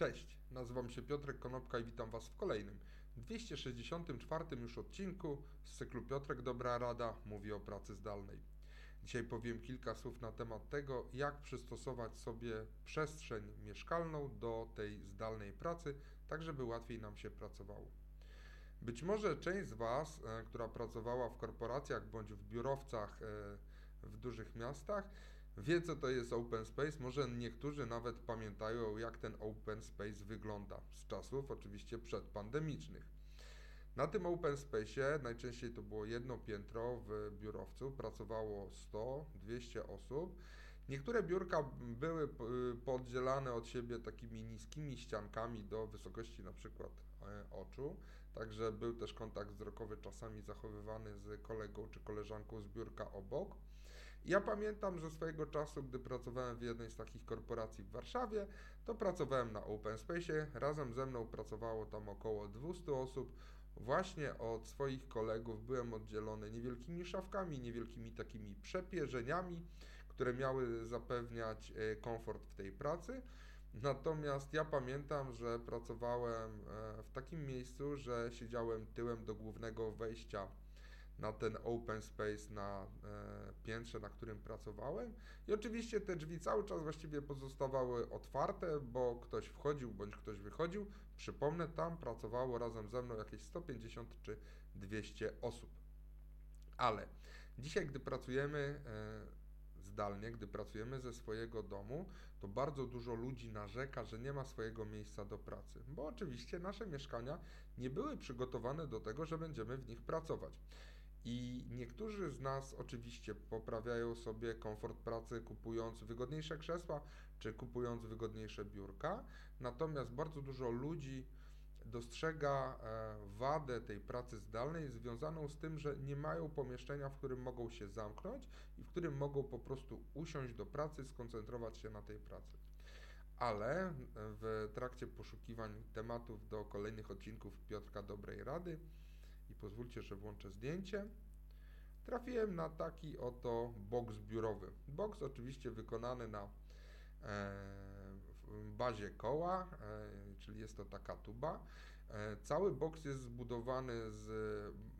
Cześć, nazywam się Piotrek Konopka i witam Was w kolejnym, 264 już odcinku z cyklu Piotrek Dobra Rada mówi o pracy zdalnej. Dzisiaj powiem kilka słów na temat tego, jak przystosować sobie przestrzeń mieszkalną do tej zdalnej pracy, tak żeby łatwiej nam się pracowało. Być może część z Was, e, która pracowała w korporacjach bądź w biurowcach e, w dużych miastach, wie, co to jest open space. Może niektórzy nawet pamiętają, jak ten open space wygląda z czasów oczywiście przedpandemicznych. Na tym open space najczęściej to było jedno piętro w biurowcu, pracowało 100-200 osób. Niektóre biurka były podzielane od siebie takimi niskimi ściankami do wysokości na przykład e, oczu, także był też kontakt wzrokowy czasami zachowywany z kolegą czy koleżanką z biurka obok. Ja pamiętam, że swojego czasu, gdy pracowałem w jednej z takich korporacji w Warszawie, to pracowałem na Open Space. Razem ze mną pracowało tam około 200 osób. Właśnie od swoich kolegów byłem oddzielony niewielkimi szafkami, niewielkimi takimi przepierzeniami, które miały zapewniać e, komfort w tej pracy. Natomiast ja pamiętam, że pracowałem e, w takim miejscu, że siedziałem tyłem do głównego wejścia na ten open space na e, piętrze, na którym pracowałem. I oczywiście te drzwi cały czas właściwie pozostawały otwarte, bo ktoś wchodził bądź ktoś wychodził. Przypomnę, tam pracowało razem ze mną jakieś 150 czy 200 osób. Ale dzisiaj, gdy pracujemy e, zdalnie, gdy pracujemy ze swojego domu, to bardzo dużo ludzi narzeka, że nie ma swojego miejsca do pracy, bo oczywiście nasze mieszkania nie były przygotowane do tego, że będziemy w nich pracować. I niektórzy z nas oczywiście poprawiają sobie komfort pracy kupując wygodniejsze krzesła czy kupując wygodniejsze biurka, natomiast bardzo dużo ludzi dostrzega e, wadę tej pracy zdalnej związaną z tym, że nie mają pomieszczenia, w którym mogą się zamknąć i w którym mogą po prostu usiąść do pracy, skoncentrować się na tej pracy. Ale w trakcie poszukiwań tematów do kolejnych odcinków Piotrka Dobrej Rady i pozwólcie, że włączę zdjęcie. Trafiłem na taki oto boks biurowy. Boks oczywiście wykonany na e, bazie koła, e, czyli jest to taka tuba. E, cały boks jest zbudowany z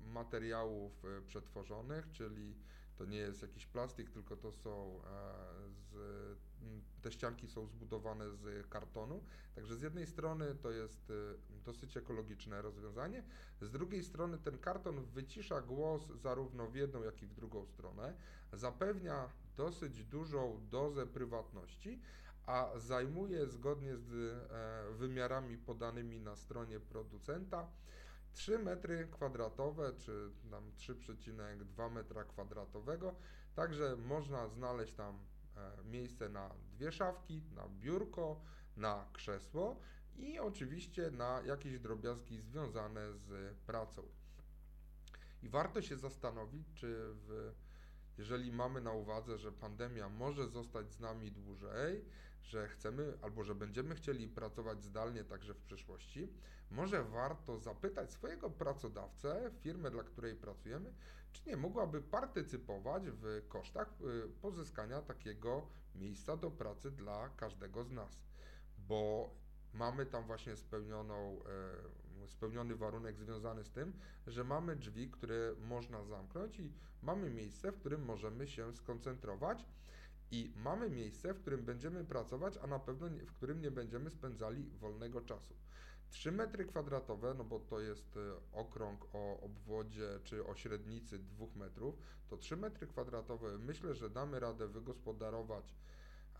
materiałów przetworzonych, czyli to nie jest jakiś plastik, tylko to są z, te ścianki są zbudowane z kartonu. Także z jednej strony to jest dosyć ekologiczne rozwiązanie, z drugiej strony ten karton wycisza głos zarówno w jedną, jak i w drugą stronę, zapewnia dosyć dużą dozę prywatności, a zajmuje zgodnie z e, wymiarami podanymi na stronie producenta 3 metry kwadratowe, czy tam 3,2 metra kwadratowego, także można znaleźć tam e, miejsce na dwie szafki, na biurko, na krzesło i oczywiście na jakieś drobiazgi związane z pracą. I warto się zastanowić, czy w, jeżeli mamy na uwadze, że pandemia może zostać z nami dłużej, że chcemy albo że będziemy chcieli pracować zdalnie także w przyszłości, może warto zapytać swojego pracodawcę, firmę, dla której pracujemy, czy nie mogłaby partycypować w kosztach y, pozyskania takiego miejsca do pracy dla każdego z nas. Bo mamy tam właśnie spełnioną, e, spełniony warunek związany z tym, że mamy drzwi, które można zamknąć i mamy miejsce, w którym możemy się skoncentrować i mamy miejsce, w którym będziemy pracować, a na pewno w którym nie będziemy spędzali wolnego czasu. 3 metry kwadratowe, no bo to jest e, okrąg o obwodzie czy o średnicy 2 metrów, to 3 metry kwadratowe myślę, że damy radę wygospodarować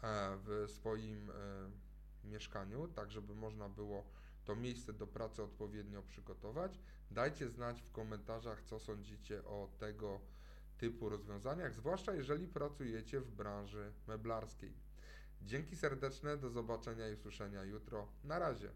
e, w swoim mieszkaniu, tak żeby można było to miejsce do pracy odpowiednio przygotować. Dajcie znać w komentarzach, co sądzicie o tego typu rozwiązaniach, zwłaszcza jeżeli pracujecie w branży meblarskiej. Dzięki serdeczne, do zobaczenia i usłyszenia jutro. Na razie.